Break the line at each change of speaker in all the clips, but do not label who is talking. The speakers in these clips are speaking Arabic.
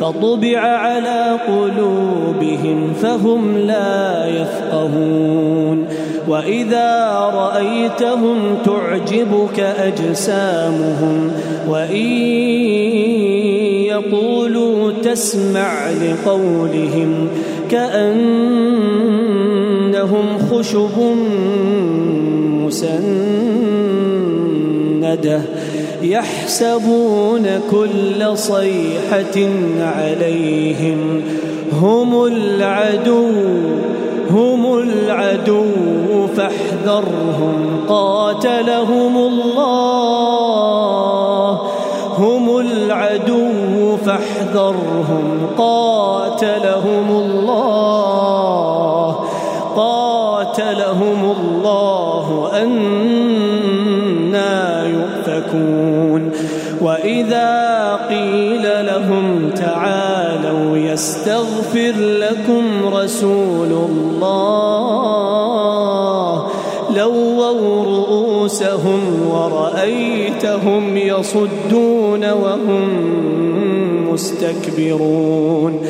فطبع على قلوبهم فهم لا يفقهون. وإذا رأيتهم تعجبك أجسامهم وإن يقولوا تسمع لقولهم كأنهم خشب مسندة يحسبون كل صيحة عليهم هم العدو هم العدو فاحذرهم قاتلهم الله. هم العدو فاحذرهم قاتلهم الله. قاتلهم الله أنا يؤفكون وإذا قيل لهم تعالوا يستغفر لكم رسول الله لووا رؤوسهم ورأيتهم يصدون وهم مستكبرون.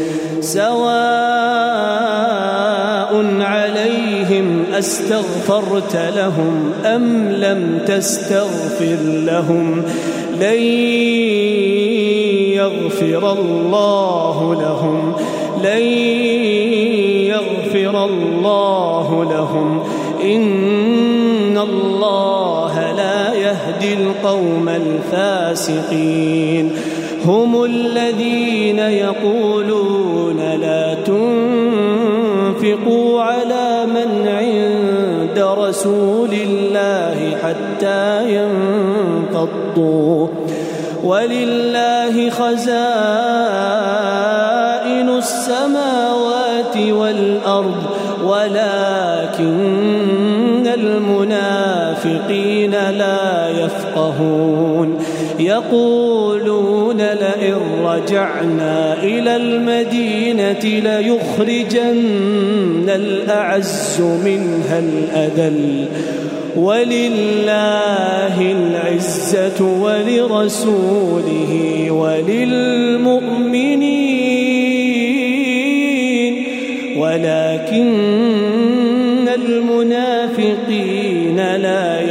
سواء أستغفرت لهم أم لم تستغفر لهم لن يغفر الله لهم لن يغفر الله لهم إن الله لا يهدي القوم الفاسقين هم الذين يقولون لا عند رسول الله حتى ينفضوا ولله خزائن السماوات والأرض ولكن المنافقين لا يفقهون. يقولون لئن رجعنا إلى المدينة ليخرجن الأعز منها الأذل. ولله العزة ولرسوله وللمؤمنين. ولكن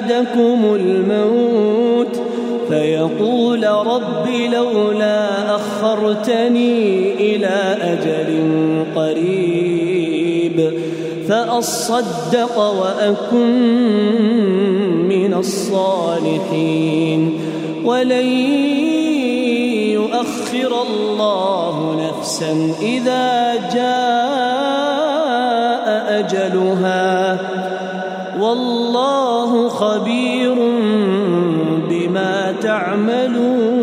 أحدكم الموت فيقول رب لولا أخرتني إلى أجل قريب فأصدق وأكن من الصالحين ولن يؤخر الله نفسا إذا جاء أجلها والله خبير بما تعملون